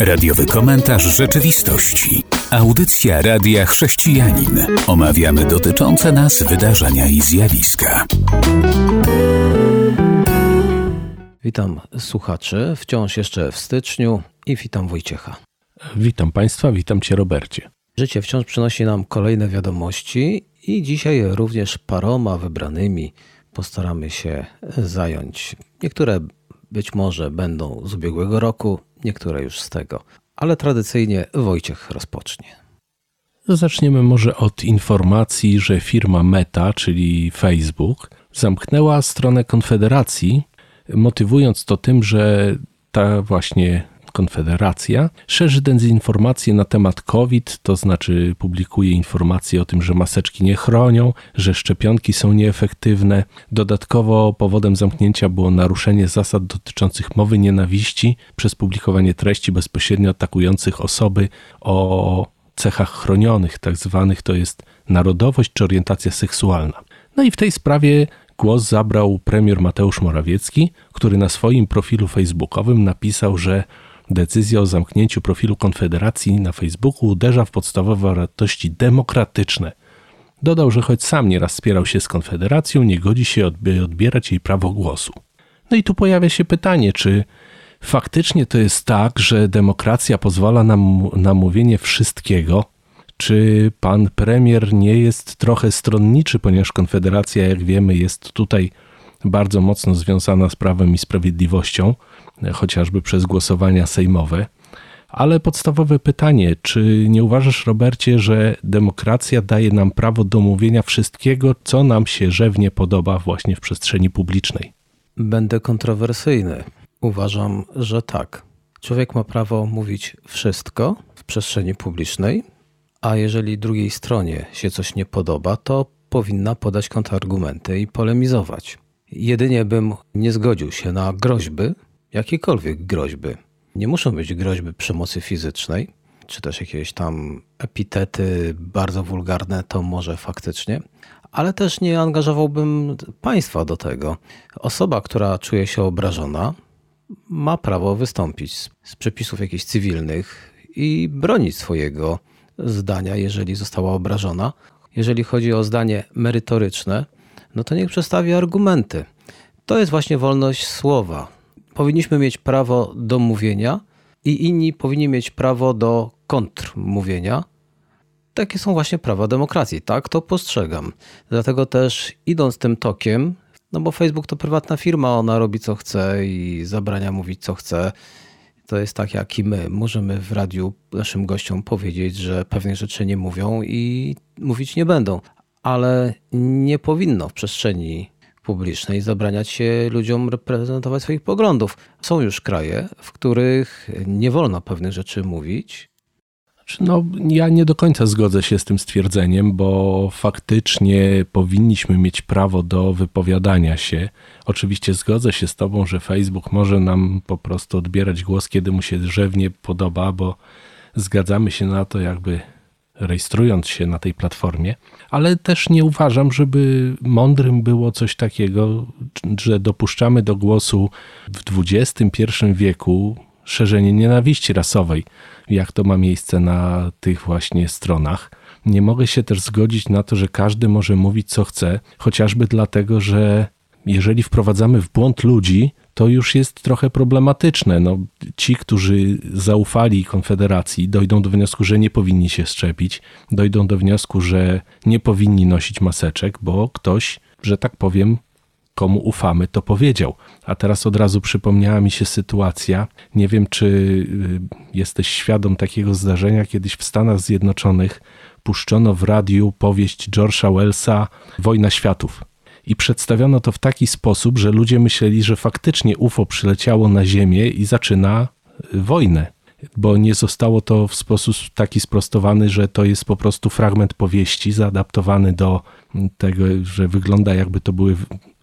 Radiowy komentarz rzeczywistości. Audycja Radia Chrześcijanin. Omawiamy dotyczące nas wydarzenia i zjawiska. Witam słuchaczy, wciąż jeszcze w styczniu i witam Wojciecha. Witam Państwa, witam Cię Robercie. Życie wciąż przynosi nam kolejne wiadomości i dzisiaj również paroma wybranymi postaramy się zająć. Niektóre być może będą z ubiegłego roku, niektóre już z tego. Ale tradycyjnie Wojciech rozpocznie. Zaczniemy może od informacji, że firma Meta, czyli Facebook, zamknęła stronę Konfederacji, motywując to tym, że ta właśnie Konfederacja szerzy dezinformacje na temat COVID, to znaczy publikuje informacje o tym, że maseczki nie chronią, że szczepionki są nieefektywne. Dodatkowo powodem zamknięcia było naruszenie zasad dotyczących mowy nienawiści przez publikowanie treści bezpośrednio atakujących osoby o cechach chronionych, tak zwanych to jest narodowość czy orientacja seksualna. No i w tej sprawie głos zabrał premier Mateusz Morawiecki, który na swoim profilu facebookowym napisał, że Decyzja o zamknięciu profilu Konfederacji na Facebooku uderza w podstawowe wartości demokratyczne. Dodał, że choć sam nieraz spierał się z Konfederacją, nie godzi się odbierać jej prawo głosu. No i tu pojawia się pytanie, czy faktycznie to jest tak, że demokracja pozwala nam na mówienie wszystkiego, czy pan premier nie jest trochę stronniczy, ponieważ Konfederacja, jak wiemy, jest tutaj bardzo mocno związana z prawem i sprawiedliwością, chociażby przez głosowania sejmowe. Ale podstawowe pytanie, czy nie uważasz, Robercie, że demokracja daje nam prawo do mówienia wszystkiego, co nam się rzewnie podoba właśnie w przestrzeni publicznej? Będę kontrowersyjny. Uważam, że tak. Człowiek ma prawo mówić wszystko w przestrzeni publicznej, a jeżeli drugiej stronie się coś nie podoba, to powinna podać kontrargumenty i polemizować. Jedynie bym nie zgodził się na groźby, jakiekolwiek groźby. Nie muszą być groźby przemocy fizycznej, czy też jakieś tam epitety bardzo wulgarne, to może faktycznie, ale też nie angażowałbym państwa do tego. Osoba, która czuje się obrażona, ma prawo wystąpić z, z przepisów jakichś cywilnych i bronić swojego zdania, jeżeli została obrażona. Jeżeli chodzi o zdanie merytoryczne, no to niech przedstawi argumenty. To jest właśnie wolność słowa. Powinniśmy mieć prawo do mówienia i inni powinni mieć prawo do kontrmówienia. Takie są właśnie prawa demokracji, tak to postrzegam. Dlatego też idąc tym tokiem, no bo Facebook to prywatna firma, ona robi co chce i zabrania mówić co chce. To jest tak jak i my. Możemy w radiu naszym gościom powiedzieć, że pewne rzeczy nie mówią i mówić nie będą ale nie powinno w przestrzeni publicznej zabraniać się ludziom reprezentować swoich poglądów. Są już kraje, w których nie wolno pewnych rzeczy mówić. Znaczy, no, ja nie do końca zgodzę się z tym stwierdzeniem, bo faktycznie powinniśmy mieć prawo do wypowiadania się. Oczywiście zgodzę się z Tobą, że Facebook może nam po prostu odbierać głos, kiedy mu się drzewnie podoba, bo zgadzamy się na to, jakby rejestrując się na tej platformie, ale też nie uważam, żeby mądrym było coś takiego, że dopuszczamy do głosu w XXI wieku szerzenie nienawiści rasowej, jak to ma miejsce na tych właśnie stronach. Nie mogę się też zgodzić na to, że każdy może mówić co chce, chociażby dlatego, że jeżeli wprowadzamy w błąd ludzi, to już jest trochę problematyczne. No, ci, którzy zaufali Konfederacji, dojdą do wniosku, że nie powinni się szczepić, dojdą do wniosku, że nie powinni nosić maseczek, bo ktoś, że tak powiem, komu ufamy, to powiedział. A teraz od razu przypomniała mi się sytuacja. Nie wiem, czy y, jesteś świadom takiego zdarzenia. Kiedyś w Stanach Zjednoczonych puszczono w radiu powieść George'a Wellsa Wojna Światów i przedstawiono to w taki sposób, że ludzie myśleli, że faktycznie UFO przyleciało na Ziemię i zaczyna y, wojnę, bo nie zostało to w sposób taki sprostowany, że to jest po prostu fragment powieści zaadaptowany do tego, że wygląda jakby to były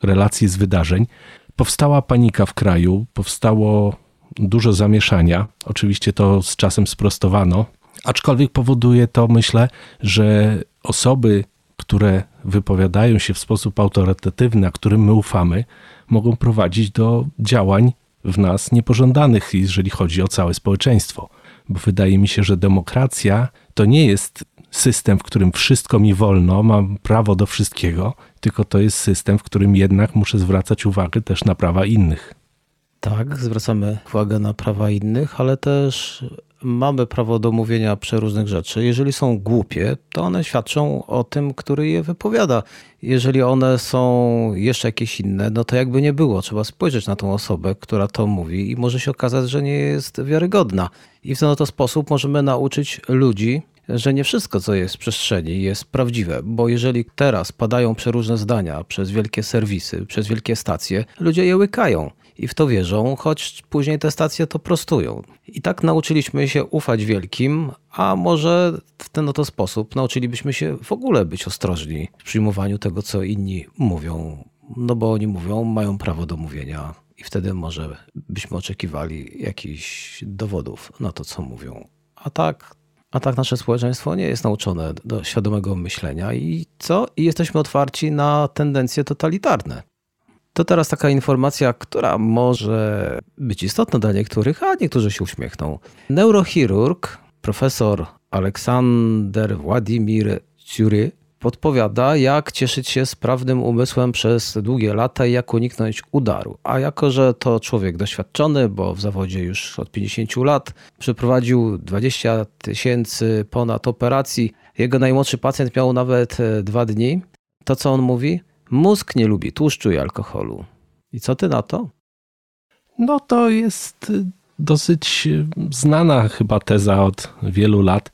relacje z wydarzeń. Powstała panika w kraju, powstało dużo zamieszania. Oczywiście to z czasem sprostowano, aczkolwiek powoduje to, myślę, że osoby które wypowiadają się w sposób autorytatywny, a którym my ufamy, mogą prowadzić do działań w nas niepożądanych, jeżeli chodzi o całe społeczeństwo. Bo wydaje mi się, że demokracja to nie jest system, w którym wszystko mi wolno, mam prawo do wszystkiego, tylko to jest system, w którym jednak muszę zwracać uwagę też na prawa innych. Tak, zwracamy uwagę na prawa innych, ale też mamy prawo do mówienia przeróżnych rzeczy. Jeżeli są głupie, to one świadczą o tym, który je wypowiada. Jeżeli one są jeszcze jakieś inne, no to jakby nie było. Trzeba spojrzeć na tą osobę, która to mówi i może się okazać, że nie jest wiarygodna. I w ten oto sposób możemy nauczyć ludzi, że nie wszystko, co jest w przestrzeni, jest prawdziwe, bo jeżeli teraz padają przeróżne zdania przez wielkie serwisy, przez wielkie stacje, ludzie je łykają i w to wierzą, choć później te stacje to prostują. I tak nauczyliśmy się ufać wielkim, a może w ten oto sposób nauczylibyśmy się w ogóle być ostrożni w przyjmowaniu tego, co inni mówią. No bo oni mówią, mają prawo do mówienia, i wtedy może byśmy oczekiwali jakichś dowodów na to, co mówią. A tak, a tak nasze społeczeństwo nie jest nauczone do świadomego myślenia i co? I jesteśmy otwarci na tendencje totalitarne. To teraz taka informacja, która może być istotna dla niektórych, a niektórzy się uśmiechną. Neurochirurg, profesor Aleksander Władimir Ciury podpowiada, jak cieszyć się sprawnym umysłem przez długie lata i jak uniknąć udaru. A jako, że to człowiek doświadczony, bo w zawodzie już od 50 lat, przeprowadził 20 tysięcy ponad operacji, jego najmłodszy pacjent miał nawet e, dwa dni, to co on mówi? Mózg nie lubi tłuszczu i alkoholu. I co ty na to? No to jest y, dosyć y, znana chyba teza od wielu lat.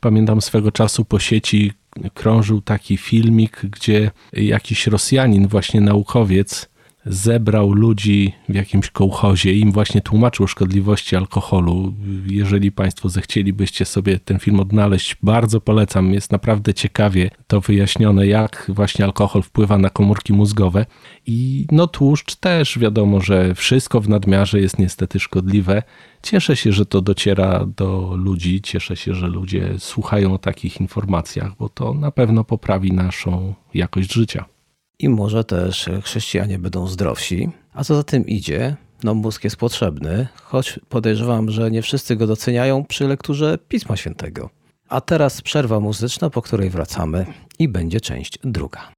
Pamiętam swego czasu po sieci krążył taki filmik, gdzie jakiś Rosjanin, właśnie naukowiec, zebrał ludzi w jakimś kołchozie i im właśnie tłumaczył o szkodliwości alkoholu. Jeżeli Państwo zechcielibyście sobie ten film odnaleźć, bardzo polecam. Jest naprawdę ciekawie to wyjaśnione, jak właśnie alkohol wpływa na komórki mózgowe. I no tłuszcz też wiadomo, że wszystko w nadmiarze jest niestety szkodliwe. Cieszę się, że to dociera do ludzi, cieszę się, że ludzie słuchają o takich informacjach, bo to na pewno poprawi naszą jakość życia i może też chrześcijanie będą zdrowsi. A co za tym idzie, no mózg jest potrzebny, choć podejrzewam, że nie wszyscy go doceniają przy lekturze Pisma Świętego. A teraz przerwa muzyczna, po której wracamy i będzie część druga.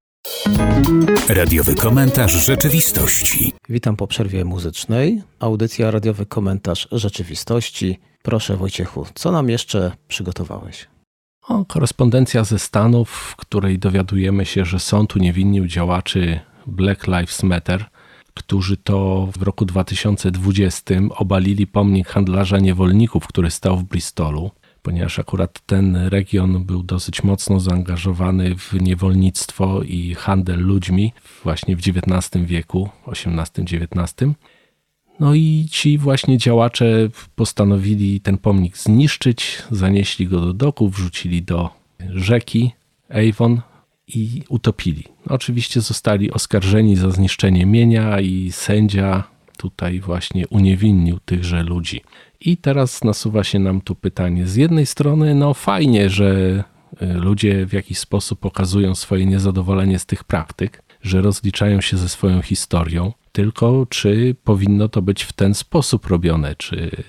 Radiowy komentarz rzeczywistości. Witam po przerwie muzycznej. Audycja Radiowy komentarz rzeczywistości. Proszę Wojciechu, co nam jeszcze przygotowałeś? O, korespondencja ze Stanów, w której dowiadujemy się, że są tu niewinni działaczy Black Lives Matter, którzy to w roku 2020 obalili pomnik handlarza niewolników, który stał w Bristolu, ponieważ akurat ten region był dosyć mocno zaangażowany w niewolnictwo i handel ludźmi właśnie w XIX wieku, XVIII-XIX. No i ci właśnie działacze postanowili ten pomnik zniszczyć, zanieśli go do doku, wrzucili do rzeki Avon i utopili. Oczywiście zostali oskarżeni za zniszczenie mienia i sędzia tutaj właśnie uniewinnił tychże ludzi. I teraz nasuwa się nam tu pytanie. Z jednej strony, no fajnie, że y, ludzie w jakiś sposób pokazują swoje niezadowolenie z tych praktyk, że rozliczają się ze swoją historią, tylko czy powinno to być w ten sposób robione, czy,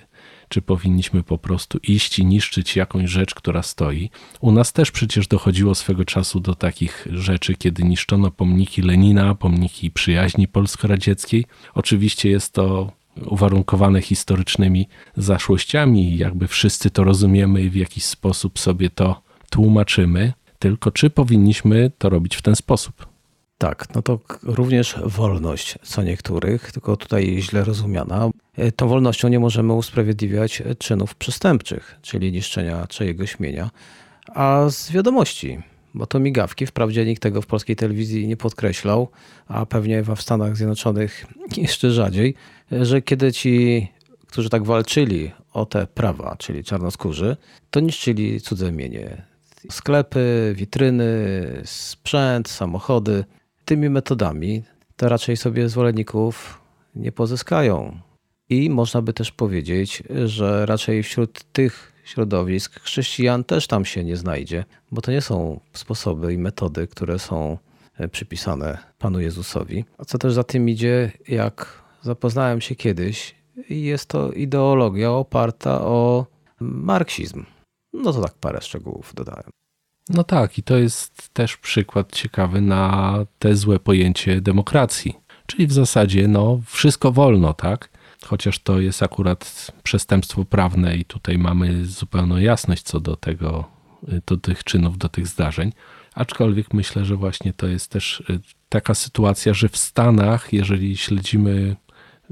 czy powinniśmy po prostu iść i niszczyć jakąś rzecz, która stoi. U nas też przecież dochodziło swego czasu do takich rzeczy, kiedy niszczono pomniki Lenina, pomniki przyjaźni polsko-radzieckiej. Oczywiście jest to uwarunkowane historycznymi zaszłościami, jakby wszyscy to rozumiemy i w jakiś sposób sobie to tłumaczymy. Tylko czy powinniśmy to robić w ten sposób? Tak, no to również wolność co niektórych, tylko tutaj źle rozumiana. E, tą wolnością nie możemy usprawiedliwiać czynów przestępczych, czyli niszczenia czyjegoś mienia, a z wiadomości, bo to migawki. Wprawdzie nikt tego w polskiej telewizji nie podkreślał, a pewnie w Stanach Zjednoczonych jeszcze rzadziej, że kiedy ci, którzy tak walczyli o te prawa, czyli czarnoskórzy, to niszczyli cudze mienie. Sklepy, witryny, sprzęt, samochody tymi metodami to raczej sobie zwolenników nie pozyskają. I można by też powiedzieć, że raczej wśród tych środowisk chrześcijan też tam się nie znajdzie, bo to nie są sposoby i metody, które są e, przypisane Panu Jezusowi. A co też za tym idzie, jak zapoznałem się kiedyś jest to ideologia oparta o marksizm. No to tak parę szczegółów dodałem. No tak, i to jest też przykład ciekawy na te złe pojęcie demokracji. Czyli w zasadzie no, wszystko wolno, tak? Chociaż to jest akurat przestępstwo prawne i tutaj mamy zupełną jasność co do tego, do tych czynów, do tych zdarzeń. Aczkolwiek myślę, że właśnie to jest też y, taka sytuacja, że w Stanach, jeżeli śledzimy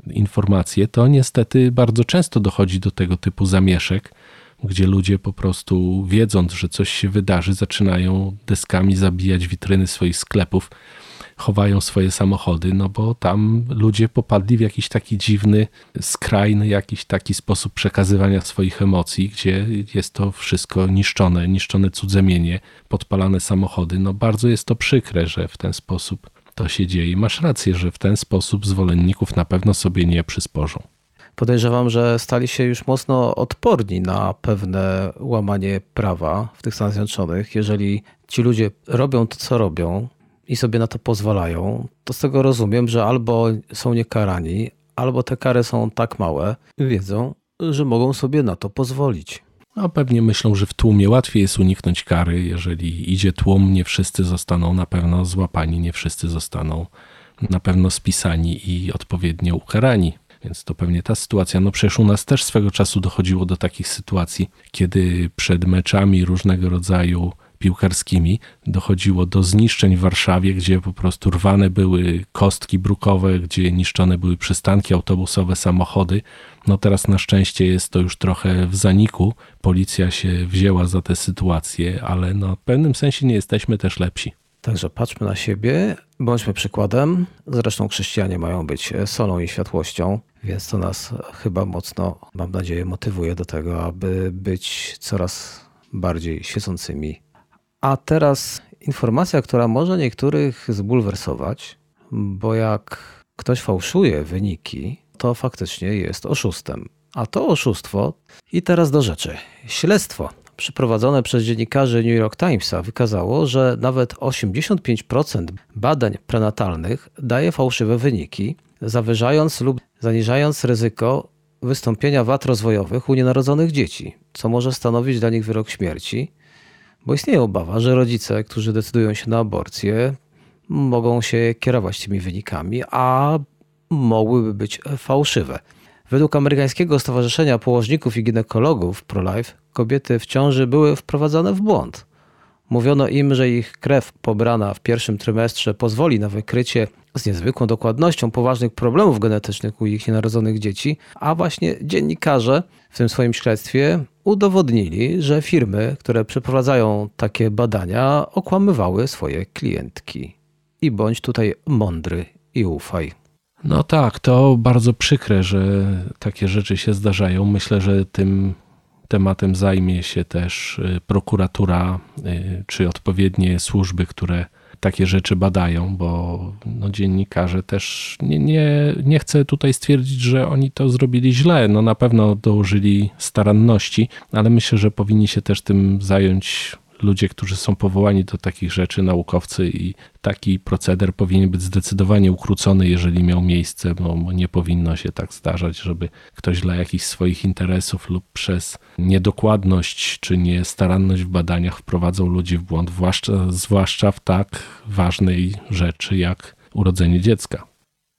informacje, to niestety bardzo często dochodzi do tego typu zamieszek, gdzie ludzie po prostu wiedząc, że coś się wydarzy, zaczynają deskami zabijać witryny swoich sklepów, chowają swoje samochody, no bo tam ludzie popadli w jakiś taki dziwny, skrajny, jakiś taki sposób przekazywania swoich emocji, gdzie jest to wszystko niszczone, niszczone cudze mienie, podpalane samochody. No bardzo jest to przykre, że w ten sposób to się dzieje. Masz rację, że w ten sposób zwolenników na pewno sobie nie przysporzą podejrzewam, że stali się już mocno odporni na pewne łamanie prawa w tych Stanach Zjednoczonych. Jeżeli ci ludzie robią to, co robią i sobie na to pozwalają, to z tego rozumiem, że albo są niekarani, albo te kary są tak małe, wiedzą, że mogą sobie na to pozwolić. No, pewnie myślą, że w tłumie łatwiej jest uniknąć kary. Jeżeli idzie tłum, nie wszyscy zostaną na pewno złapani, nie wszyscy zostaną na pewno spisani i odpowiednio ukarani. Więc to pewnie ta sytuacja. No przecież u nas też swego czasu dochodziło do takich sytuacji, kiedy przed meczami różnego rodzaju piłkarskimi dochodziło do zniszczeń w Warszawie, gdzie po prostu rwane były kostki brukowe, gdzie niszczone były przystanki autobusowe, samochody. No teraz na szczęście jest to już trochę w zaniku. Policja się wzięła za tę sytuację, ale no w pewnym sensie nie jesteśmy też lepsi. Także patrzmy na siebie, bądźmy przykładem. Zresztą chrześcijanie mają być solą i światłością, więc to nas chyba mocno, mam nadzieję, motywuje do tego, aby być coraz bardziej świecącymi. A teraz informacja, która może niektórych zbulwersować, bo jak ktoś fałszuje wyniki, to faktycznie jest oszustem. A to oszustwo, i teraz do rzeczy. Śledztwo przeprowadzone przez dziennikarzy New York Timesa wykazało, że nawet 85% badań prenatalnych daje fałszywe wyniki, zawyżając lub zaniżając ryzyko wystąpienia wad rozwojowych u nienarodzonych dzieci, co może stanowić dla nich wyrok śmierci, bo istnieje obawa, że rodzice, którzy decydują się na aborcję, mogą się kierować tymi wynikami, a mogłyby być fałszywe. Według amerykańskiego Stowarzyszenia Położników i Ginekologów ProLife kobiety w ciąży były wprowadzane w błąd. Mówiono im, że ich krew pobrana w pierwszym trymestrze pozwoli na wykrycie z niezwykłą dokładnością poważnych problemów genetycznych u ich nienarodzonych dzieci, a właśnie dziennikarze w tym swoim śledztwie udowodnili, że firmy, które przeprowadzają takie badania, okłamywały swoje klientki. I bądź tutaj mądry i ufaj. No tak, to bardzo przykre, że takie rzeczy się zdarzają. Myślę, że tym tematem zajmie się też y, prokuratura y, czy odpowiednie służby, które takie rzeczy badają, bo no, dziennikarze też nie, nie, nie chcę tutaj stwierdzić, że oni to zrobili źle. No na pewno dołożyli staranności, ale myślę, że powinni się też tym zająć ludzie, którzy są powołani do takich rzeczy, naukowcy i taki proceder powinien być zdecydowanie ukrócony, jeżeli miał miejsce, bo nie powinno się tak zdarzać, żeby ktoś dla jakichś swoich interesów lub przez niedokładność czy niestaranność w badaniach wprowadzał ludzi w błąd, zwłaszcza, zwłaszcza w tak ważnej rzeczy jak urodzenie dziecka.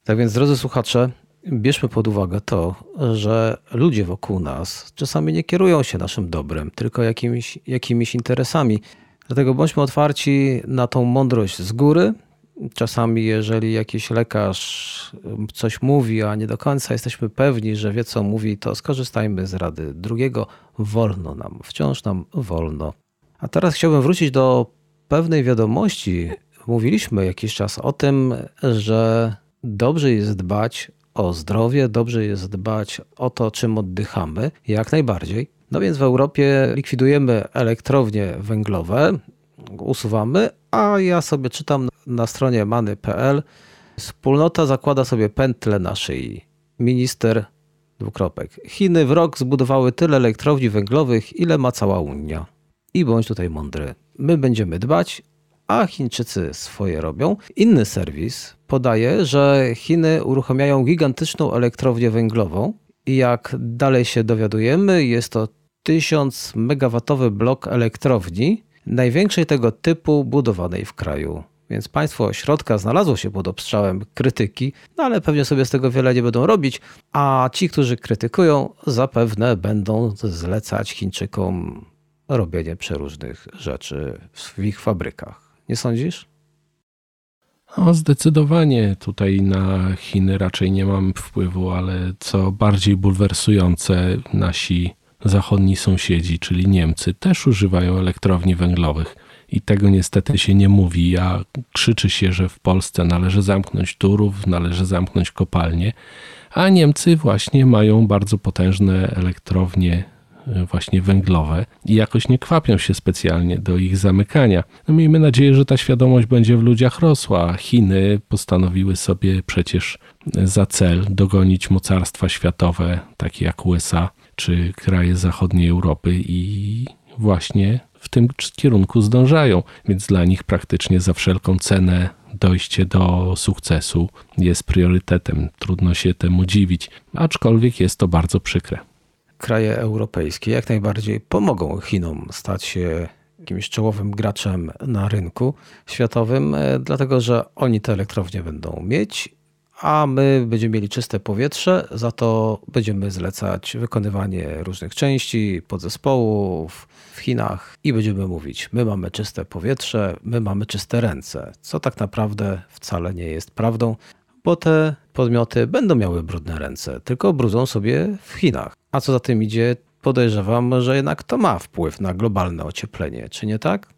Tak więc, drodzy słuchacze, bierzmy pod uwagę to, że ludzie wokół nas czasami nie kierują się naszym dobrem, tylko jakimiś, jakimiś interesami. Dlatego bądźmy otwarci na tą mądrość z góry. Czasami, jeżeli jakiś lekarz coś mówi, a nie do końca jesteśmy pewni, że wie co mówi, to skorzystajmy z rady drugiego. Wolno nam, wciąż nam wolno. A teraz chciałbym wrócić do pewnej wiadomości. Mówiliśmy jakiś czas o tym, że dobrze jest dbać o zdrowie, dobrze jest dbać o to, czym oddychamy, jak najbardziej. No więc w Europie likwidujemy elektrownie węglowe, usuwamy, a ja sobie czytam na stronie many.pl. Wspólnota zakłada sobie pętlę na szyi. Minister dwukropek. Chiny w rok zbudowały tyle elektrowni węglowych, ile ma cała Unia. I bądź tutaj mądry. My będziemy dbać, a Chińczycy swoje robią. Inny serwis podaje, że Chiny uruchamiają gigantyczną elektrownię węglową I jak dalej się dowiadujemy, jest to 1000 megawatowy blok elektrowni, największej tego typu budowanej w kraju. Więc państwo środka znalazło się pod obstrzałem krytyki, no ale pewnie sobie z tego wiele nie będą robić, a ci, którzy krytykują, zapewne będą zlecać Chińczykom robienie przeróżnych rzeczy w ich fabrykach. Nie sądzisz? No, zdecydowanie tutaj na Chiny raczej nie mamy wpływu, ale co bardziej bulwersujące, nasi zachodni sąsiedzi, czyli Niemcy, też używają elektrowni węglowych. I tego niestety się nie mówi, a krzyczy się, że w Polsce należy zamknąć Turów, należy zamknąć kopalnie, a Niemcy właśnie mają bardzo potężne elektrownie właśnie węglowe i jakoś nie kwapią się specjalnie do ich zamykania. No miejmy nadzieję, że ta świadomość będzie w ludziach rosła. Chiny postanowiły sobie przecież za cel dogonić mocarstwa światowe, takie jak USA czy kraje zachodniej Europy i właśnie w tym kierunku zdążają, więc dla nich praktycznie za wszelką cenę dojście do sukcesu jest priorytetem. Trudno się temu dziwić, aczkolwiek jest to bardzo przykre. Kraje europejskie jak najbardziej pomogą Chinom stać się jakimś czołowym graczem na rynku światowym, e, dlatego że oni te elektrownie będą mieć a my będziemy mieli czyste powietrze, za to będziemy zlecać wykonywanie różnych części, podzespołów w Chinach i będziemy mówić, my mamy czyste powietrze, my mamy czyste ręce, co tak naprawdę wcale nie jest prawdą, bo te podmioty będą miały brudne ręce, tylko brudzą sobie w Chinach. A co za tym idzie, podejrzewam, że jednak to ma wpływ na globalne ocieplenie, czy nie tak?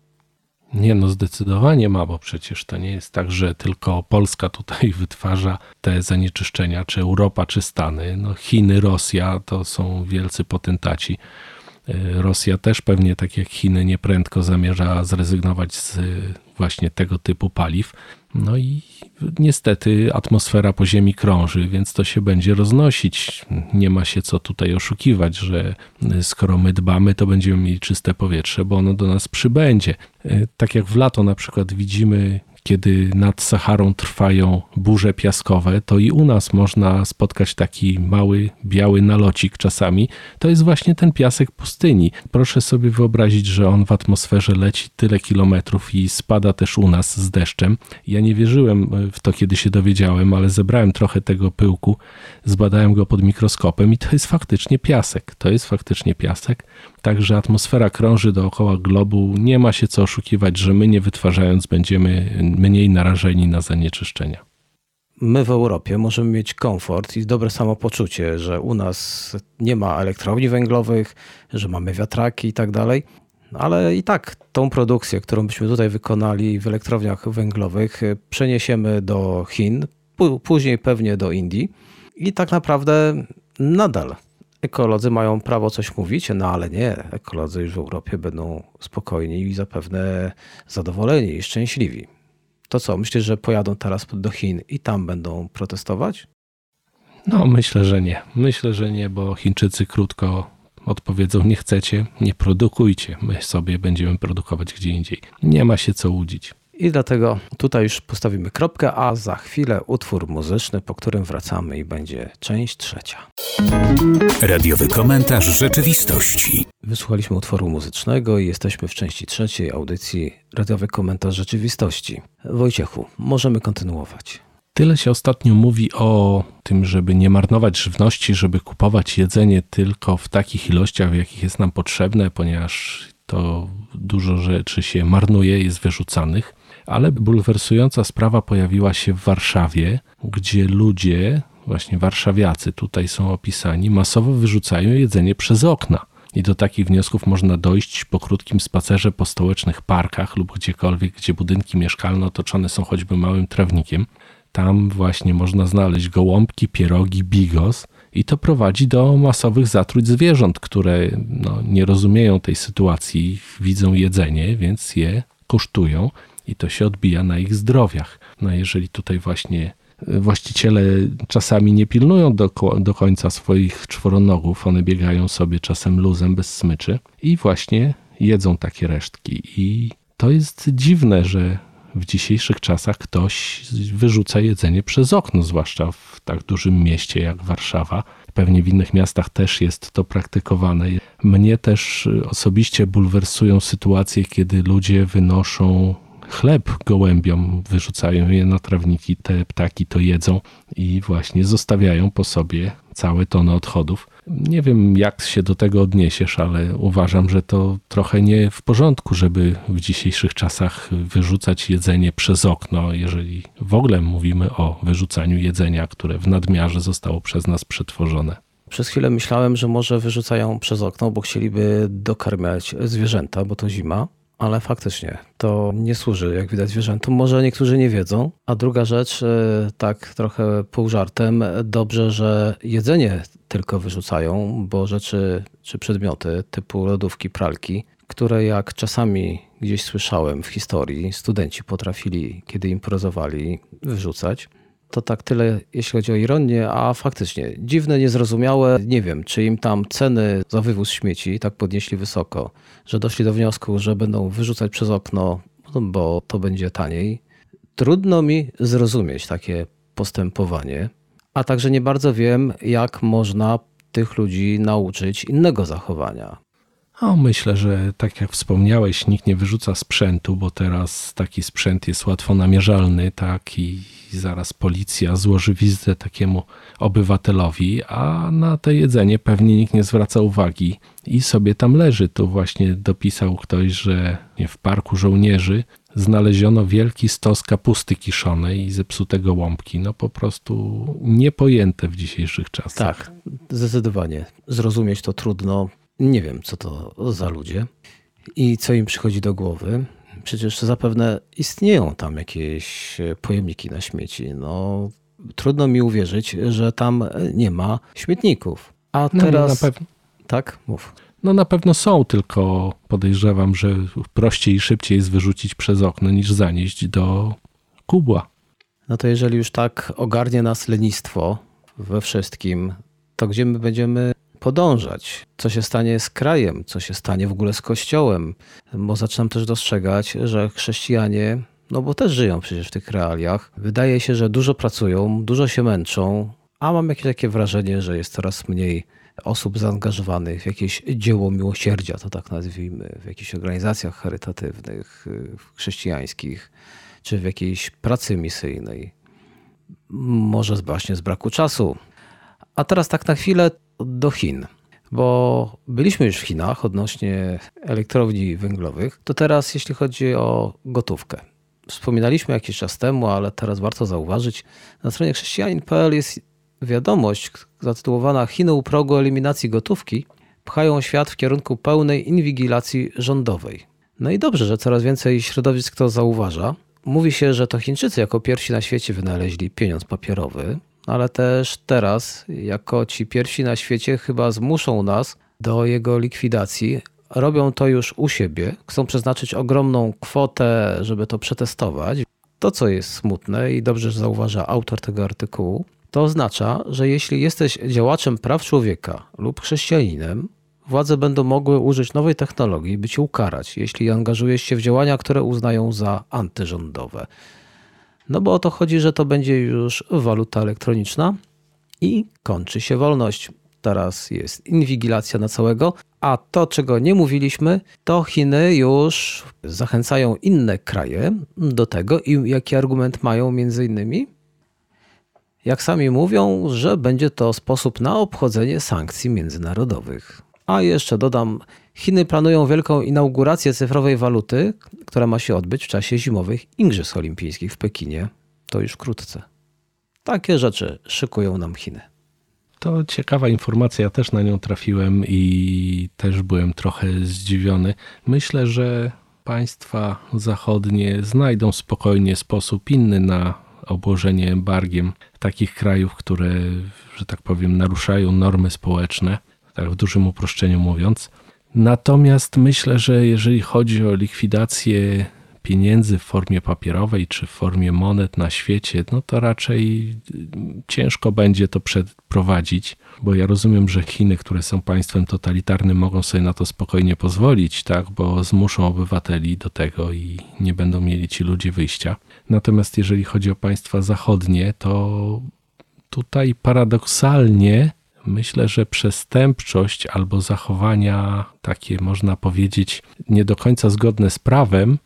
Nie, no zdecydowanie ma, bo przecież to nie jest tak, że tylko Polska tutaj wytwarza te zanieczyszczenia, czy Europa, czy Stany. No Chiny, Rosja to są wielcy potentaci. Y, Rosja też pewnie, tak jak Chiny, nieprędko zamierza zrezygnować z właśnie tego typu paliw. No i niestety atmosfera po Ziemi krąży, więc to się będzie roznosić. Nie ma się co tutaj oszukiwać, że skoro my dbamy, to będziemy mieli czyste powietrze, bo ono do nas przybędzie. Tak jak w lato na przykład widzimy kiedy nad Saharą trwają burze piaskowe, to i u nas można spotkać taki mały, biały nalocik czasami. To jest właśnie ten piasek pustyni. Proszę sobie wyobrazić, że on w atmosferze leci tyle kilometrów i spada też u nas z deszczem. Ja nie wierzyłem w to, kiedy się dowiedziałem, ale zebrałem trochę tego pyłku, zbadałem go pod mikroskopem i to jest faktycznie piasek. To jest faktycznie piasek. Także atmosfera krąży dookoła globu. Nie ma się co oszukiwać, że my nie wytwarzając będziemy mniej narażeni na zanieczyszczenia. My w Europie możemy mieć komfort i dobre samopoczucie, że u nas nie ma elektrowni węglowych, że mamy wiatraki i tak dalej. Ale i tak tą produkcję, którą byśmy tutaj wykonali w elektrowniach węglowych, przeniesiemy do Chin, później pewnie do Indii i tak naprawdę nadal ekolodzy mają prawo coś mówić, no ale nie, ekolodzy już w Europie będą spokojni i zapewne zadowoleni i szczęśliwi. To co, myślisz, że pojadą teraz do Chin i tam będą protestować? No, myślę, że nie. Myślę, że nie, bo Chińczycy krótko odpowiedzą: nie chcecie, nie produkujcie. My sobie będziemy produkować gdzie indziej. Nie ma się co łudzić. I dlatego tutaj już postawimy kropkę, a za chwilę utwór muzyczny, po którym wracamy i będzie część trzecia. Radiowy komentarz rzeczywistości. Wysłuchaliśmy utworu muzycznego i jesteśmy w części trzeciej audycji Radiowy komentarz rzeczywistości. Wojciechu, możemy kontynuować. Tyle się ostatnio mówi o tym, żeby nie marnować żywności, żeby kupować jedzenie tylko w takich ilościach, w jakich jest nam potrzebne, ponieważ to dużo rzeczy się marnuje, jest wyrzucanych. Ale bulwersująca sprawa pojawiła się w Warszawie, gdzie ludzie, właśnie warszawiacy tutaj są opisani, masowo wyrzucają jedzenie przez okna. I do takich wniosków można dojść po krótkim spacerze po stołecznych parkach lub gdziekolwiek, gdzie budynki mieszkalne otoczone są choćby małym trawnikiem. Tam właśnie można znaleźć gołąbki, pierogi, bigos, i to prowadzi do masowych zatruć zwierząt, które no, nie rozumieją tej sytuacji, widzą jedzenie, więc je kosztują i to się odbija na ich zdrowiach. No jeżeli tutaj właśnie właściciele czasami nie pilnują do, do końca swoich czworonogów, one biegają sobie czasem luzem bez smyczy i właśnie jedzą takie resztki. I to jest dziwne, że w dzisiejszych czasach ktoś wyrzuca jedzenie przez okno, zwłaszcza w tak dużym mieście jak Warszawa. Pewnie w innych miastach też jest to praktykowane. Mnie też osobiście bulwersują sytuacje, kiedy ludzie wynoszą chleb gołębiom, wyrzucają je na trawniki, te ptaki to jedzą i właśnie zostawiają po sobie całe tony odchodów. Nie wiem, jak się do tego odniesiesz, ale uważam, że to trochę nie w porządku, żeby w dzisiejszych czasach wyrzucać jedzenie przez okno, jeżeli w ogóle mówimy o wyrzucaniu jedzenia, które w nadmiarze zostało przez nas przetworzone. Przez chwilę myślałem, że może wyrzucają przez okno, bo chcieliby dokarmiać zwierzęta, bo to zima ale faktycznie to nie służy, jak widać, zwierzętom. Może niektórzy nie wiedzą. A druga rzecz, e, tak trochę pół żartem, dobrze, że jedzenie tylko wyrzucają, bo rzeczy czy przedmioty typu lodówki, pralki, które jak czasami gdzieś słyszałem w historii, studenci potrafili, kiedy imprezowali, wyrzucać to tak tyle, jeśli chodzi o ironię, a faktycznie dziwne, niezrozumiałe. Nie wiem, czy im tam ceny za wywóz śmieci tak podnieśli wysoko, że doszli do wniosku, że będą wyrzucać przez okno, no, bo to będzie taniej. Trudno mi zrozumieć takie postępowanie, a także nie bardzo wiem, jak można tych ludzi nauczyć innego zachowania. O, myślę, że tak jak wspomniałeś, nikt nie wyrzuca sprzętu, bo teraz taki sprzęt jest łatwo namierzalny, tak, i zaraz policja złoży wizytę takiemu obywatelowi, a na to jedzenie pewnie nikt nie zwraca uwagi i sobie tam leży. Tu właśnie dopisał ktoś, że w parku żołnierzy znaleziono wielki stos kapusty kiszonej i zepsutego łąbki. No po prostu niepojęte w dzisiejszych czasach. Tak, zdecydowanie. Zrozumieć to trudno. Nie wiem, co to za ludzie i co im przychodzi do głowy. Przecież zapewne istnieją tam jakieś pojemniki na śmieci. No, trudno mi uwierzyć, że tam nie ma śmietników. A no, teraz. No, tak, mów. No na pewno są, tylko podejrzewam, że prościej i szybciej jest wyrzucić przez okno niż zanieść do kubła. No to jeżeli już tak ogarnie nas lenistwo we wszystkim, to gdzie my będziemy podążać. Co się stanie z krajem, co się stanie w ogóle z Kościołem, bo zaczynam też dostrzegać, że chrześcijanie, no bo też żyją przecież w tych realiach, wydaje się, że dużo pracują, dużo się męczą, a mam jakieś takie wrażenie, że jest coraz mniej osób zaangażowanych w jakieś dzieło miłosierdzia, to tak nazwijmy, w jakichś organizacjach charytatywnych, chrześcijańskich, czy w jakiejś pracy misyjnej. Może właśnie z braku czasu. A teraz tak na chwilę do Chin, bo byliśmy już w Chinach odnośnie elektrowni węglowych, to teraz jeśli chodzi o gotówkę. Wspominaliśmy jakiś czas temu, ale teraz warto zauważyć, na stronie chrześcijanin.pl jest wiadomość zatytułowana Chiny u progu eliminacji gotówki pchają świat w kierunku pełnej inwigilacji rządowej. No i dobrze, że coraz więcej środowisk to zauważa. Mówi się, że to Chińczycy jako pierwsi na świecie wynaleźli pieniądz papierowy, ale też teraz, jako ci pierwsi na świecie, chyba zmuszą nas do jego likwidacji. Robią to już u siebie, chcą przeznaczyć ogromną kwotę, żeby to przetestować. To, co jest smutne i dobrze że zauważa autor tego artykułu, to oznacza, że jeśli jesteś działaczem praw człowieka lub chrześcijaninem, władze będą mogły użyć nowej technologii, by cię ukarać, jeśli angażujesz się w działania, które uznają za antyrządowe. No bo o to chodzi, że to będzie już waluta elektroniczna i kończy się wolność. Teraz jest inwigilacja na całego, a to, czego nie mówiliśmy, to Chiny już zachęcają inne kraje do tego i jaki argument mają między innymi? Jak sami mówią, że będzie to sposób na obchodzenie sankcji międzynarodowych. A jeszcze dodam, Chiny planują wielką inaugurację cyfrowej waluty, która ma się odbyć w czasie zimowych Igrzysk Olimpijskich w Pekinie. To już wkrótce. Takie rzeczy szykują nam Chiny. To ciekawa informacja, ja też na nią trafiłem i też byłem trochę zdziwiony. Myślę, że państwa zachodnie znajdą spokojnie sposób inny na obłożenie embargiem takich krajów, które, że tak powiem, naruszają normy społeczne, tak w dużym uproszczeniu mówiąc. Natomiast myślę, że jeżeli chodzi o likwidację pieniędzy w formie papierowej czy w formie monet na świecie, no to raczej ciężko będzie to przeprowadzić, bo ja rozumiem, że Chiny, które są państwem totalitarnym, mogą sobie na to spokojnie pozwolić, tak, bo zmuszą obywateli do tego i nie będą mieli ci ludzie wyjścia. Natomiast jeżeli chodzi o państwa zachodnie, to tutaj paradoksalnie myślę, że przestępczość albo zachowania takie, można powiedzieć, nie do końca zgodne z prawem,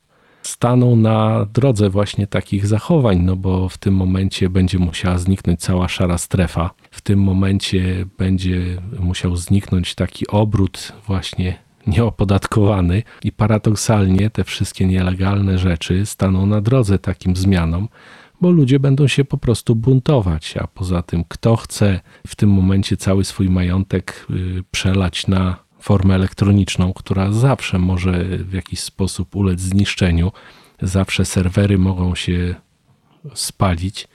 staną na drodze właśnie takich zachowań, no bo w tym momencie będzie musiała zniknąć cała szara strefa. W tym momencie będzie musiał zniknąć taki obrót właśnie nieopodatkowany i paradoksalnie te wszystkie nielegalne rzeczy staną na drodze takim zmianom, bo ludzie będą się po prostu buntować. A poza tym, kto chce w tym momencie cały swój majątek y, przelać na formę elektroniczną, która zawsze może w jakiś sposób ulec zniszczeniu, zawsze serwery mogą się spalić.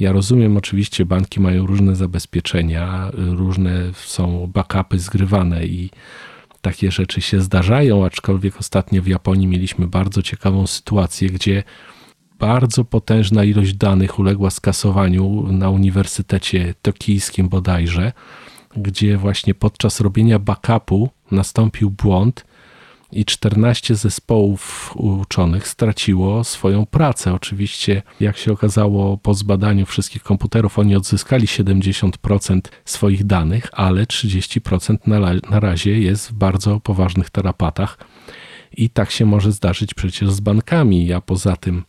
Ja rozumiem, oczywiście banki mają różne zabezpieczenia, różne są backupy zgrywane i takie rzeczy się zdarzają, aczkolwiek ostatnio w Japonii mieliśmy bardzo ciekawą sytuację, gdzie bardzo potężna ilość danych uległa skasowaniu na Uniwersytecie Tokijskim bodajże, gdzie właśnie podczas robienia backupu nastąpił błąd i 14 zespołów uczonych straciło swoją pracę. Oczywiście, jak się okazało po zbadaniu wszystkich komputerów, oni odzyskali 70% swoich danych, ale 30% na, razie jest w bardzo poważnych tarapatach. I tak się może zdarzyć przecież z bankami, a poza tym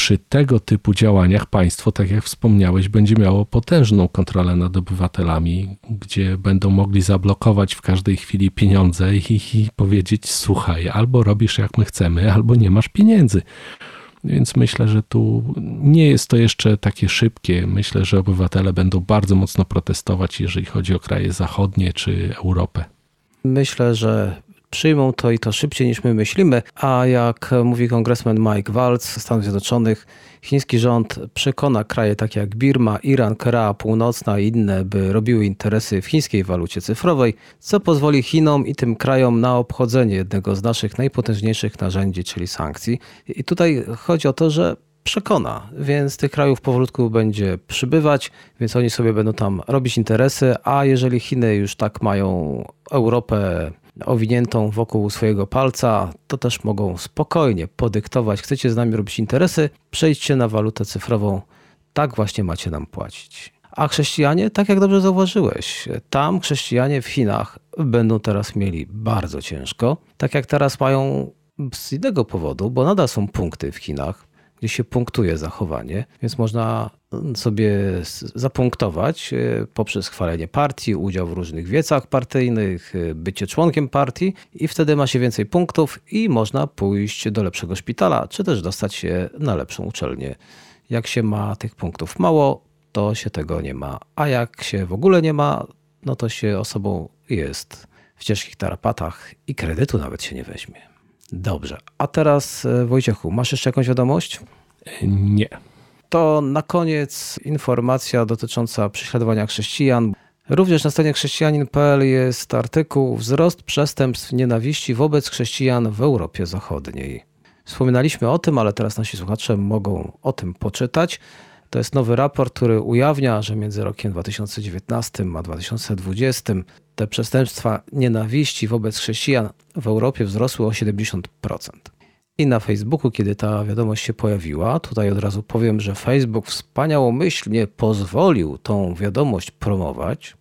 przy tego typu działaniach państwo, tak jak wspomniałeś, będzie miało potężną kontrolę nad obywatelami, gdzie będą mogli zablokować w każdej chwili pieniądze i, i powiedzieć: Słuchaj, albo robisz jak my chcemy, albo nie masz pieniędzy. Więc myślę, że tu nie jest to jeszcze takie szybkie. Myślę, że obywatele będą bardzo mocno protestować, jeżeli chodzi o kraje zachodnie czy Europę. Myślę, że przyjmą to i to szybciej niż my myślimy, a jak mówi kongresmen Mike Waltz z Stanów Zjednoczonych, chiński rząd przekona kraje takie jak Birma, Iran, Korea Północna i inne, by robiły interesy w chińskiej walucie cyfrowej, co pozwoli Chinom i tym krajom na obchodzenie jednego z naszych najpotężniejszych narzędzi, czyli sankcji. I tutaj chodzi o to, że przekona, więc tych krajów powolutku będzie przybywać, więc oni sobie będą tam robić interesy, a jeżeli Chiny już tak mają Europę owiniętą wokół swojego palca, to też mogą spokojnie podyktować. Chcecie z nami robić interesy? Przejdźcie na walutę cyfrową. Tak właśnie macie nam płacić. A chrześcijanie, tak jak dobrze zauważyłeś, tam chrześcijanie w Chinach będą teraz mieli bardzo ciężko. Tak jak teraz mają z innego powodu, bo nadal są punkty w Chinach, gdzie się punktuje zachowanie, więc można sobie zapunktować e, poprzez chwalenie partii, udział w różnych wiecach partyjnych, e, bycie członkiem partii i wtedy ma się więcej punktów i można pójść do lepszego szpitala, czy też dostać się na lepszą uczelnię. Jak się ma tych punktów mało, to się tego nie ma, a jak się w ogóle nie ma, no to się osobą jest w ciężkich tarapatach i kredytu nawet się nie weźmie. Dobrze, a teraz e, Wojciechu, masz jeszcze jakąś wiadomość? Nie. To na koniec informacja dotycząca prześladowania chrześcijan. Również na stronie chrześcijanin.pl jest artykuł Wzrost przestępstw nienawiści wobec chrześcijan w Europie Zachodniej. Wspominaliśmy o tym, ale teraz nasi słuchacze mogą o tym poczytać. To jest nowy raport, który ujawnia, że między rokiem 2019 a 2020 te przestępstwa nienawiści wobec chrześcijan w Europie wzrosły o 70% i na Facebooku, kiedy ta wiadomość się pojawiła. Tutaj od razu powiem, że Facebook wspaniałomyślnie pozwolił tą wiadomość promować,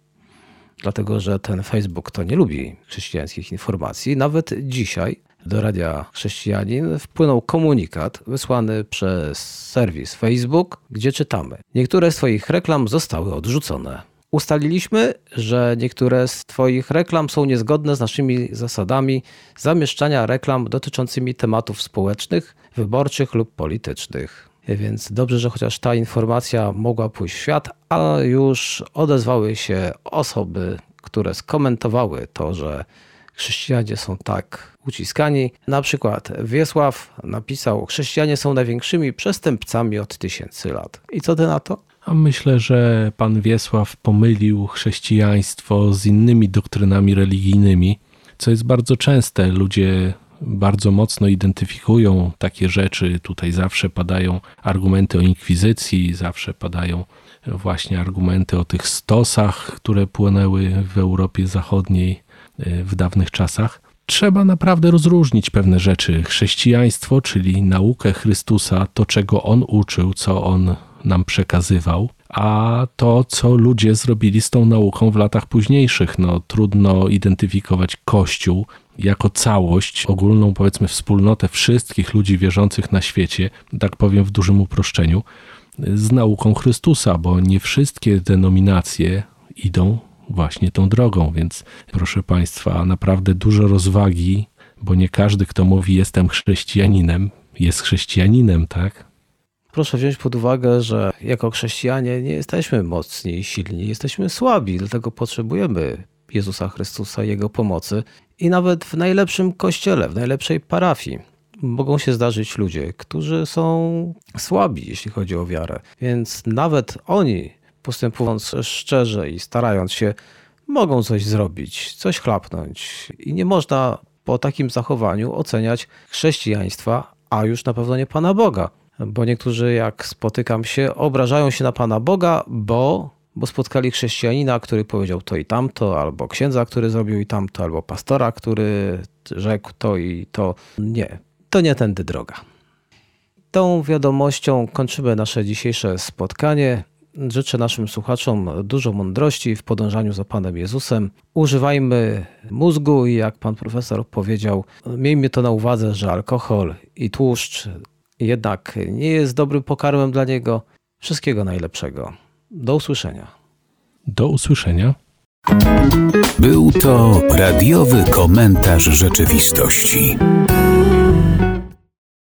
dlatego że ten Facebook to nie lubi chrześcijańskich informacji. Nawet dzisiaj do Radia Chrześcijanin wpłynął komunikat wysłany przez serwis Facebook, gdzie czytamy: Niektóre z Twoich reklam zostały odrzucone. Ustaliliśmy, że niektóre z Twoich reklam są niezgodne z naszymi zasadami zamieszczania reklam dotyczącymi tematów społecznych, wyborczych lub politycznych. Więc dobrze, że chociaż ta informacja mogła pójść w świat, a już odezwały się osoby, które skomentowały to, że chrześcijanie są tak uciskani. Na przykład Wiesław napisał: Chrześcijanie są największymi przestępcami od tysięcy lat. I co ty na to? A myślę, że pan Wiesław pomylił chrześcijaństwo z innymi doktrynami religijnymi, co jest bardzo częste. Ludzie bardzo mocno identyfikują takie rzeczy. Tutaj zawsze padają argumenty o inkwizycji, zawsze padają właśnie argumenty o tych stosach, które płynęły w Europie Zachodniej e, w dawnych czasach. Trzeba naprawdę rozróżnić pewne rzeczy. Chrześcijaństwo, czyli naukę Chrystusa, to czego on uczył, co on nam przekazywał, a to, co ludzie zrobili z tą nauką w latach późniejszych. No, trudno identyfikować Kościół jako całość, ogólną, powiedzmy, wspólnotę wszystkich ludzi wierzących na świecie, tak powiem w dużym uproszczeniu, z nauką Chrystusa, bo nie wszystkie denominacje idą właśnie tą drogą, więc proszę Państwa, naprawdę dużo rozwagi, bo nie każdy, kto mówi jestem chrześcijaninem, jest chrześcijaninem, tak? Proszę wziąć pod uwagę, że jako chrześcijanie nie jesteśmy mocni i silni, jesteśmy słabi, dlatego potrzebujemy Jezusa Chrystusa, Jego pomocy i nawet w najlepszym kościele, w najlepszej parafii mogą się zdarzyć ludzie, którzy są słabi, jeśli chodzi o wiarę. Więc nawet oni, postępując szczerze i starając się, mogą coś zrobić, coś chlapnąć. I nie można po takim zachowaniu oceniać chrześcijaństwa, a już na pewno nie Pana Boga. Bo niektórzy, jak spotykam się, obrażają się na Pana Boga, bo, bo spotkali chrześcijanina, który powiedział to i tamto, albo księdza, który zrobił i tamto, albo pastora, który rzekł to i to. Nie, to nie tędy droga. Tą wiadomością kończymy nasze dzisiejsze spotkanie. Życzę naszym słuchaczom dużo mądrości w podążaniu za Panem Jezusem. Używajmy mózgu i jak Pan Profesor powiedział, miejmy to na uwadze, że alkohol i tłuszcz jednak nie jest dobrym pokarmem dla niego. Wszystkiego najlepszego. Do usłyszenia. Do usłyszenia. Był to radiowy komentarz rzeczywistości.